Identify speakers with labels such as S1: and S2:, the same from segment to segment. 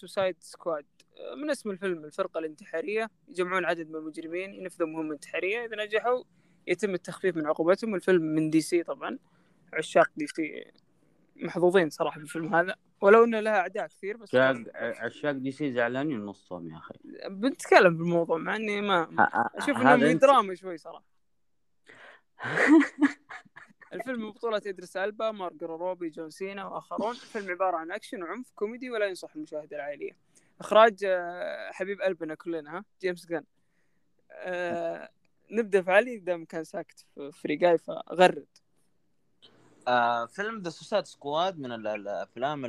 S1: Suicide Squad من اسم الفيلم الفرقة الانتحارية يجمعون عدد من المجرمين ينفذوا مهمة انتحارية. إذا نجحوا يتم التخفيف من عقوبتهم. الفيلم من DC طبعا. عشاق DC. محظوظين صراحة بالفيلم هذا. ولو إنه لها أعداء كثير بس
S2: عشاق DC زعلانين نصهم يا أخي.
S1: بنتكلم بالموضوع مع إني ما أشوف انه دراما شوي صراحة. الفيلم بطولة إدريس ألبا مارجو روبي جون سينا وآخرون. الفيلم عبارة عن أكشن وعنف كوميدي ولا ينصح المشاهدة العائلية. إخراج آه، حبيب قلبنا كلنا ها؟ جيمس جان. أه نبدأ في علي دام كان ساكت في فريقاي فغرد.
S2: آه فيلم The Suicide Squad من الأفلام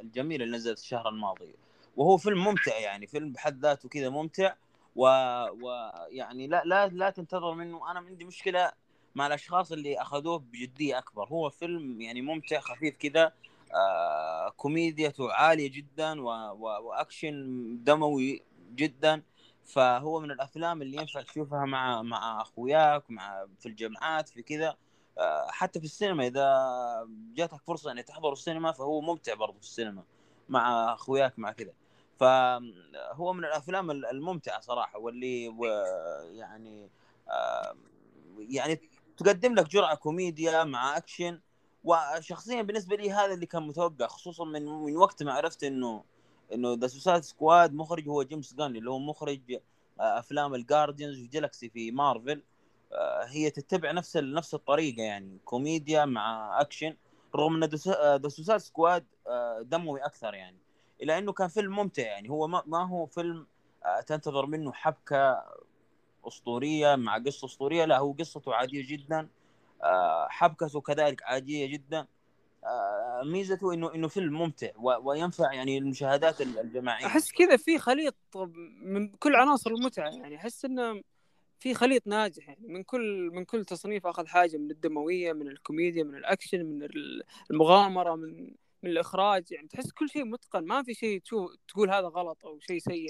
S2: الجميلة اللي نزلت الشهر الماضي. وهو فيلم ممتع يعني فيلم بحد ذاته كذا ممتع. ويعني لا لا لا تنتظر منه. أنا عندي مشكلة مع الأشخاص اللي أخذوه بجدية أكبر. هو فيلم يعني ممتع خفيف كذا آه كوميديته عالية جدا و... و... وأكشن دموي جدا. فهو من الأفلام اللي ينفع تشوفها مع مع أخوياك مع في الجامعات في كذا آه حتى في السينما إذا جاتك فرصة ان تحضر السينما فهو ممتع برضه في السينما مع أخوياك مع كذا فهو من الأفلام الممتعة صراحة واللي يعني آه يعني تقدم لك جرعة كوميديا مع أكشن وشخصيا بالنسبة لي هذا اللي كان متوقع خصوصا من من وقت ما عرفت إنه إنه The Suicide Squad مخرج هو جيمس جان اللي هو مخرج آه، أفلام ال Guardians of the Galaxy في مارفل آه، هي تتبع نفس نفس الطريقة يعني كوميديا مع أكشن رغم إن The Suicide Squad دموي أكثر يعني. إلا إنه كان فيلم ممتع يعني هو ما هو فيلم آه، تنتظر منه حبكة أسطورية مع قصة أسطورية. لا هو قصته عادية جدا. آه، حبكته كذلك عادية جدا. آه، ميزته إنه إنه فيلم ممتع وينفع يعني المشاهدات الجماعية.
S1: أحس كذا في خليط من كل عناصر المتعة يعني أحس إنه في خليط ناجح يعني من كل من كل تصنيف أخذ حاجة من الدموية من الكوميديا من الأكشن من المغامرة من من الإخراج. يعني تحس كل شيء متقن. ما في شيء تشوف تقول هذا غلط أو شيء سيء.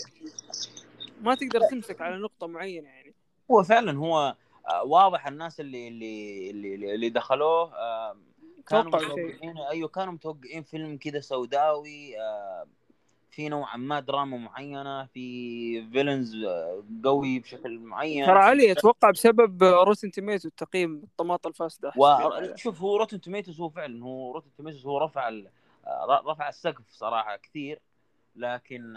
S1: ما تقدر تمسك على نقطة معينة
S2: هو فعلا هو آه، واضح الناس اللي اللي اللي, اللي دخلوه آه، كانوا متوقعين أيوه كانوا متوقعين فيلم كذا سوداوي آه، في نوعا ما دراما معينة في villains قوي بشكل معين.
S1: ترى علي أتوقع بسبب Rotten Tomatoes التقييم الطماطم الفاسده
S2: شوف هو Rotten Tomatoes هو فعلا هو Rotten Tomatoes هو رفع رفع السقف صراحة كثير لكن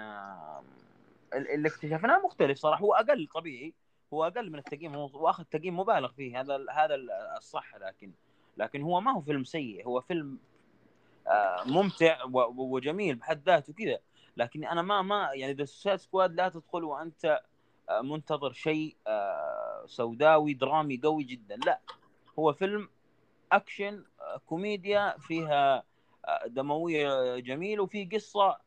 S2: اللي اكتشفناه مختلف صراحة هو أقل طبيعي. هو أقل من التقييم هو واخذ تقييم مبالغ فيه هذا هذا الصح لكن لكن هو ما هو فيلم سيء هو فيلم آه، ممتع وجميل بحد ذاته كذا. لكن أنا ما ما يعني The Squad لا تدخل وأنت آه، منتظر شيء آه، سوداوي درامي قوي جدا لا. هو فيلم أكشن كوميديا فيها دموية جميل وفي قصة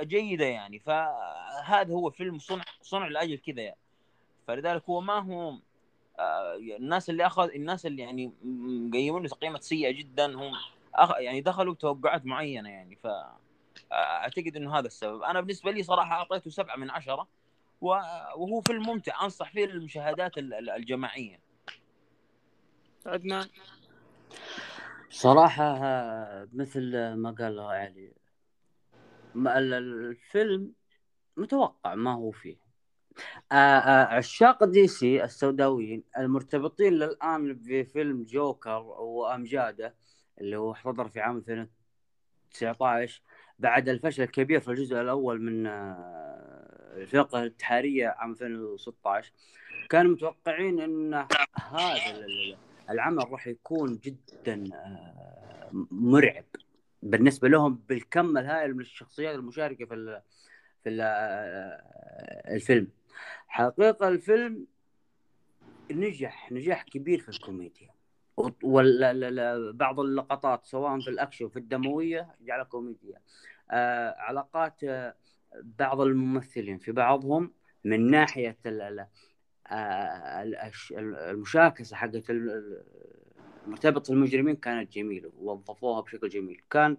S2: جيدة يعني. فهذا هو فيلم صنع صنع لاجل كذا يعني. فلذلك هو ما هو آه، الناس اللي أخذ الناس اللي يعني مقيمين له تقييمات سيئة جدا هم أخ... يعني دخلوا بتوقعات معينة يعني. ف آه، أعتقد إنه هذا السبب. أنا بالنسبة لي صراحة أعطيته سبعة من عشرة وهو فيلم ممتع أنصح فيه للمشاهدات الجماعية.
S1: عدنان.
S3: صراحة مثل ما قال علي الفيلم متوقع ما هو فيه. آه، آه، عشاق دي سي السوداويين المرتبطين للآن بفيلم جوكر وأمجاده اللي هو حضر في عام 2019 بعد الفشل الكبير في الجزء الأول من آه، الفرقة الانتحاريه عام 2016 كانوا متوقعين إن هذا العمل راح يكون جدا مرعب بالنسبة لهم بالكم الهائل من الشخصيات المشاركة في في الفيلم. حقيقة الفيلم نجح نجاح كبير في الكوميديا. وبعض اللقطات سواء في الأكشن في الدموية جعلها كوميديا. آه علاقات آه بعض الممثلين في بعضهم من ناحية آه المشاكسة حقت مرتبط المجرمين كانت جميلة ووظفوها بشكل جميل. كان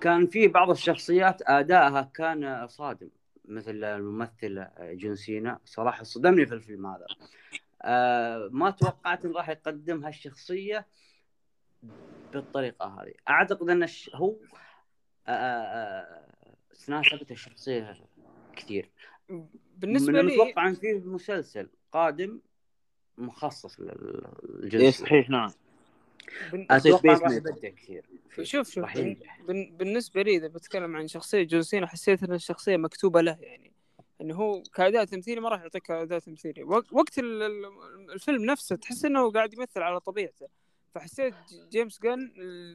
S3: كان في بعض الشخصيات آدائها كان صادم. مثل الممثل جون سينا. صراحة صدمني في الفيلم هذا. آه ما توقعت انه راح يقدم هالشخصية بالطريقة هذه. أعتقد إن هو آه, آه،, تناسبت الشخصية كثير.
S1: بالنسبة
S3: من
S1: لي
S3: المتوقع إن في مسلسل قادم مخصص
S2: إيه
S3: للجنسيه
S2: صحيح نعم. Mate.
S3: يبدع كثير.
S1: شوف شوف. بن- بالنسبة لي إذا بتكلم عن شخصية جون حسيت إن الشخصية مكتوبة له يعني. إنه هو كأداء تمثيلي ما راح يعطيك اداء تمثيلي. وق- وقت ال- ال- الفيلم نفسه تحس إنه قاعد يمثل على طبيعته. فحسيت جيمس جن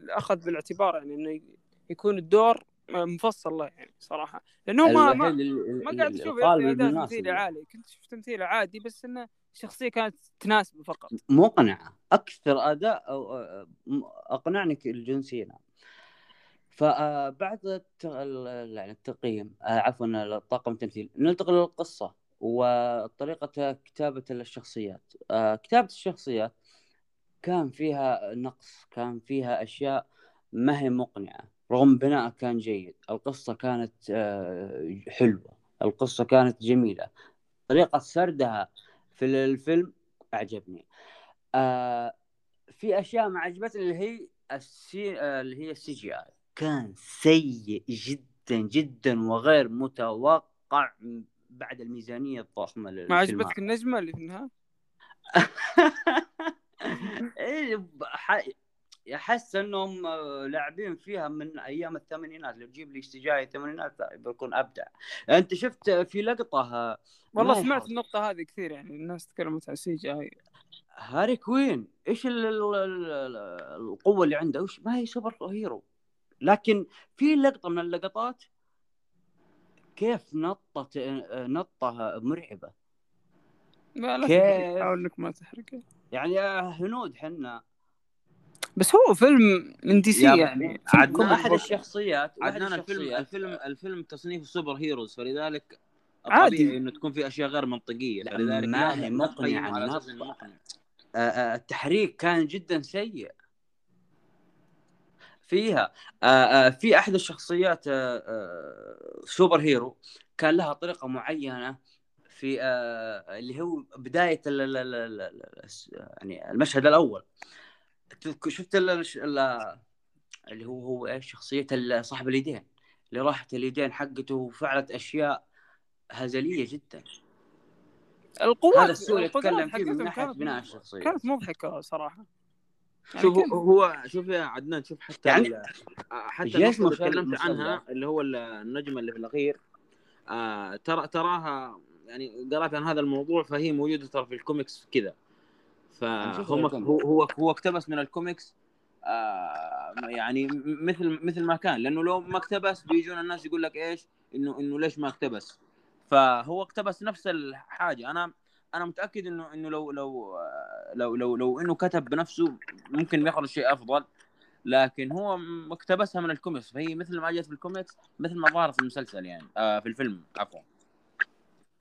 S1: أخذ بالاعتبار يعني إنه يكون الدور مفصل له يعني صراحة. لأنه ما ما, ما قاعد أشوف
S3: أداء
S1: تمثيلي
S3: له.
S1: عالي. كنت شفت تمثيله عادي بس إنه الشخصيه كانت تناسبه فقط.
S3: مقنعه أكثر أداء أو اقنعني الجنسيه فبعد الت- ال- يعني التقييم آه، عفوا الطاقم التمثيل ننتقل للقصة وطريقة كتابة الشخصيات آه، كتابة الشخصيات كان فيها نقص كان فيها أشياء ما هي مقنعة. رغم بناء كان جيد القصة كانت آه، حلوة القصة كانت جميلة. طريقة سردها في الفيلم أعجبني. آه في أشياء ما عجبتني اللي هي ال C آه اللي هي ال CGI. كان سيء جدا جدا وغير متوقع بعد الميزانية الضخمة
S1: ما عجبتك النجمة اللي في النهايه
S3: أحس إنهم آه، لاعبين فيها من أيام الثمانينات لو تجيب لي CGI الثمانينات بيكون أبدع. أنت شفت في لقطة آه،
S1: والله سمعت. النقطة هذه كثير يعني الناس تكلمت عن CGI.
S3: هارلي كوين إيش ال- ال- ال- القوة اللي عنده؟ وش ما هي superhero. لكن في لقطة من اللقطات كيف نطت نطة مرعبة.
S1: لا لا
S3: كيف؟
S1: إنك ما تحرق
S3: يعني هنود حنا
S1: بس هو فيلم من دي سي يعني
S2: عدنان
S3: احد. الشخصيات
S2: عدنان الفيلم
S3: الشخصيات
S2: الفيلم الفيلم تصنيف سوبر هيروز فلذلك
S1: عادي.
S2: إنه تكون في أشياء غير
S3: منطقية
S2: فلذلك
S3: ما هي
S2: لا
S3: مقنعة
S2: تقيمه على أساس
S3: النص.
S2: إنه مقنع
S3: آه، آه، التحريك كان جدا سيء فيها آه، في أحد الشخصيات سوبر هيرو كان لها طريقة معينة في اللي هو بداية ال- ال- ال- ال- ال- يعني المشهد الأول شفت ال- اللي هو هو إيش؟ شخصية صاحب اليدين اللي راحت اليدين حقته وفعلت أشياء هزلية جدا.
S1: القوات
S3: هذا
S1: القدرات
S3: اتكلم فيه من ناحية
S1: كانت
S3: بناء
S1: مضحكة.
S3: الشخصية.
S1: كانت مضحكة صراحة. يعني
S2: شوف
S1: كان-
S2: هو شوف يا عدنان شوف حتى
S3: يعني
S2: ال- حتى اللي
S3: مشل-
S2: تكلمت. عنها اللي هو النجمة اللي في الأخير آه ترى تراها يعني قرأت عن هذا الموضوع فهي موجودة ترى في الكوميكس كذا. فهم هو هو هو اقتبس من الكوميكس آه يعني مثل مثل ما كان. لأنه لو ما اقتبس بيجون الناس يقول لك إيش؟ انه إنه ليش ما اقتبس؟ فهو اقتبس نفس الحاجة. أنا أنا متأكد انه إنه لو لو آه، لو لو لو إنه كتب بنفسه ممكن يخرج شيء أفضل. لكن هو اقتبسها من الكوميكس. فهي مثل ما جت في الكوميكس مثل ما ظهرت في المسلسل يعني آه في الفيلم عفوا.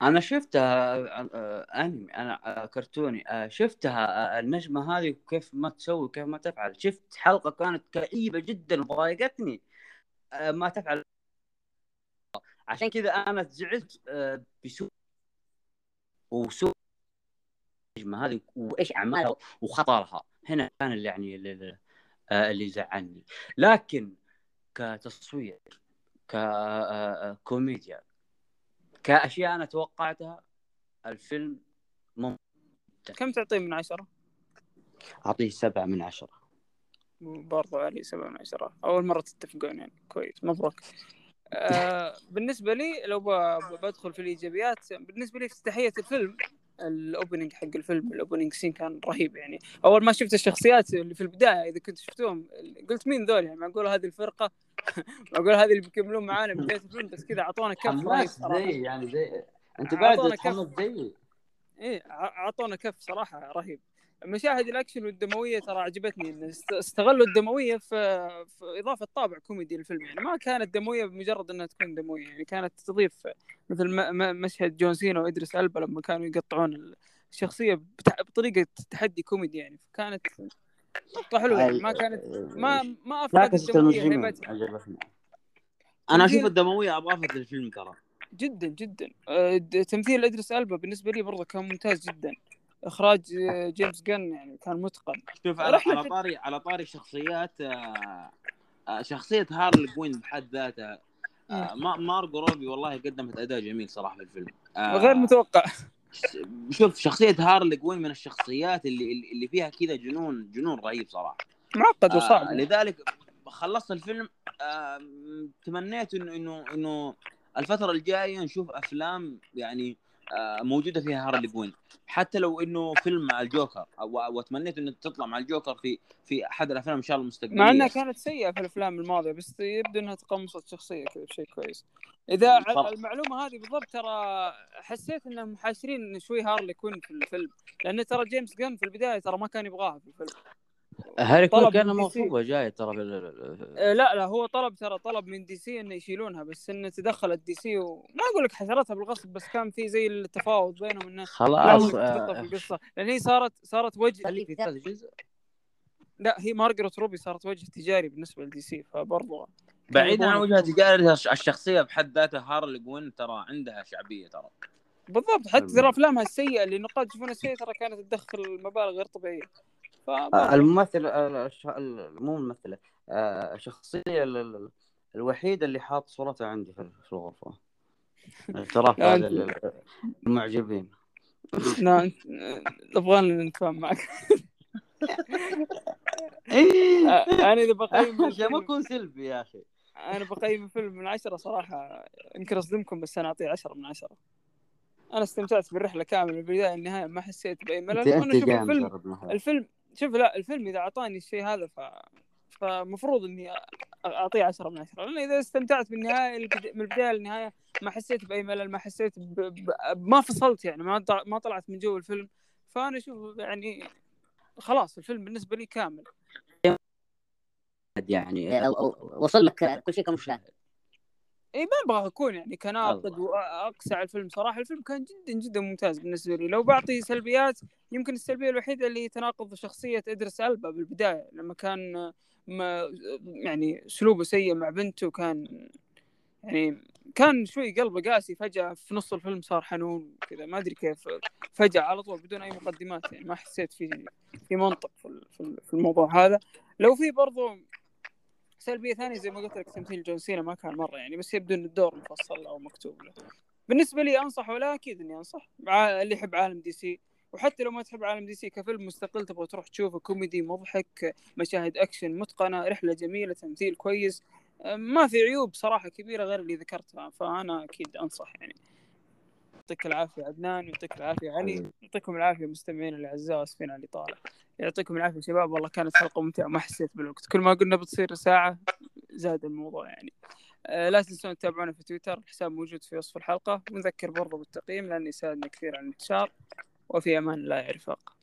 S3: أنا شفتها آه، انمي أنا آه، كرتوني آه، شفتها آه، النجمة هذه كيف ما تسوي كيف ما تفعل. شفت حلقة كانت كئيبة جدا وضايقتني آه، ما تفعل. عشان كذا أنا زعلت آه، بسوء وسوء النجمة هذه وإيش أعمالها وخطرها. هنا كان اللي يعني آه، اللي زعلني. لكن كتصوير ككوميديا كأشياء أنا توقعتها الفيلم
S1: كم تعطيه من عشرة؟
S3: أعطيه سبعة من عشرة.
S1: برضو علي سبعة من عشرة. أول مرة تتفقون يعني. كويس. مبروك. آه بالنسبة لي لو بدخل في الإيجابيات بالنسبة لي افتتاحية الفيلم. ال opening حق الفيلم ال opening scene كان رهيب يعني. أول ما شفت الشخصيات اللي في البداية إذا كنت شفتوهم قلت مين ذول؟ يعني معقول هذه الفرقة؟ معقول هذه اللي بيكملون معانا بداية الفيلم؟ بس كذا أعطونا كف رهيب
S3: زي يعني زي
S1: أنت
S3: بعد. تحمس زي.
S1: إيه أعطونا كف صراحة رهيب. مشاهد الأكشن والدموية ترى عجبتني است- استغلوا الدموية في, في إضافة طابع كوميدي للفيلم. يعني ما كانت دموية بمجرد إنها تكون دموية. يعني كانت تضيف مثل مشهد جون سينا وإدريس ألبا لما كانوا يقطعون الشخصية بطريقة تحدي كوميدي يعني. فكانت نقطه حلوة. يعني ما كانت ما ما افقدت
S2: الدموية أنا
S1: أشوف
S2: الدموية اضافت للفيلم ترى.
S1: جدا جدا. د- تمثيل إدريس ألبا بالنسبة لي برضه كان ممتاز جدا. إخراج آه، جيمس جن يعني كان متقن.
S2: شوف على, طاري على طاري الشخصيات آه، آه، شخصية هارلي كوين بحد ذاتها ما مارجو روبي والله قدمت أداء جميل صراحة في الفيلم.
S1: غير متوقع.
S2: شوف شخصية هارلي كوين من الشخصيات اللي اللي فيها كذا جنون جنون رهيب صراحة.
S1: معقد وصعب.
S2: آه لذلك خلصت الفيلم آه تمنيت انه انه إنه الفترة الجاية نشوف أفلام يعني آه موجودة فيها هارلي كوين. حتى لو إنه فيلم مع الجوكر واتمنيت انه تطلع مع الجوكر في في أحد الأفلام إن شاء الله المستقبلية.
S1: مع إنها كانت سيئة في الأفلام الماضية بس يبدو إنها تقمصت شخصيه كذا بشيء كويس. إذا
S2: طب-
S1: المعلومة هذه بالضبط ترى حسيت إنهم حاشرين شوي هارلي كوين في الفيلم. لأن ترى جيمس جن في البداية ترى ما كان يبغاها في الفيلم.
S3: هاري كوين
S1: طلب
S3: كان. مغصوبه جاية ترى في ال- ال-
S1: آه، لا لا هو طلب ترى طلب من DC إنه يشيلونها بس إنه تدخلت DC وما أقول لك حشرتها بالغصب بس كان في زي التفاوض بينهم إنه لا
S3: خلاص
S1: تحطها في
S3: آه،
S1: القصة. لأن هي صارت صارت وجه
S3: في ثالث جزء؟
S1: لا هي مارغوت روبي صارت وجه تجاري بالنسبة ل DC فبرضه
S2: بعيدا عن وجهة تجارة الشخصية بحد ذاتها هارلي كوين ترى عندها شعبية ترى.
S1: بالضبط حتى ترى أفلامها السيئة اللي النقاد يشوفونها سيئه ترى كانت تدخل مبالغ غير طبيعية.
S3: آه، الممثل آه، الش- ال- مو الممثله آه، الشخصية ال- ال- الوحيدة اللي حاط صورتها عندي في الغرفة. اعتراف هذا المعجبين.
S1: لا نبغى نتفاهم معك. أنا إذا بقيم
S3: ما أكون سلبي يا أخي.
S1: أنا بقيم الفيلم من عشرة صراحة. يمكن أصدمكم بس أنا أعطيه عشرة من عشرة. أنا استمتعت بالرحلة كاملة من البداية للنهاية ما حسيت بأي ملل.
S3: وأنا
S1: أنت
S3: أشوف
S1: الفيلم. الفيلم شوف لا الفيلم إذا أعطاني الشيء هذا ف فمفروض إني أعطيه 10 من 10 لأن إذا استمتعت بالنهاية من البداية للنهاية ما حسيت بأي ملل ما حسيت ب... ب... ما فصلت يعني ما ما طلعت من جو الفيلم. فأنا أشوف يعني خلاص الفيلم بالنسبة لي كامل.
S3: يعني
S4: وصل لك كل شيء كمشاهد.
S1: اي ما أبغى اكون يعني كناقد واقسى الفيلم. صراحة الفيلم كان جدا جدا ممتاز بالنسبة لي. لو بعطي سلبيات يمكن السلبية الوحيدة اللي تناقض شخصية إدريس ألبا بالبداية لما كان ما يعني أسلوبه سيء مع بنته كان يعني كان شوي قلبه قاسي فجأة في نص الفيلم صار حنون كذا. ما أدري كيف فجأة على طول بدون أي مقدمات يعني ما حسيت في في منطق في الموضوع هذا. لو في برضو سلبية ثانية زي ما قلت لك تمثيل جون سينا ما كان مرة يعني بس يبدو ان الدور مفصل أو مكتوب له. بالنسبة لي أنصح ولا أكيد إني أنصح اللي يحب عالم DC. وحتى لو ما تحب عالم DC كفيلم مستقل تبغى تروح تشوفه كوميدي مضحك مشاهد أكشن متقنة رحلة جميلة تمثيل كويس. ما في عيوب صراحة كبيرة غير اللي ذكرتها فأنا أكيد أنصح يعني. يعطيك العافية عدنان يعطيك العافية علي يعطيكم العافية مستمعين الاعزاء اسفين على الإطالة. يعطيكم العافية شباب والله كانت حلقة ممتعة ما حسيت بالوقت. كل ما قلنا بتصير ساعة زاد الموضوع يعني. آه، لا تنسون تتابعونا في تويتر الحساب موجود في وصف الحلقة. ونذكر برضو بالتقييم لأنه يساعدنا كثير على الانتشار. وفي أمان الله يا رفاق.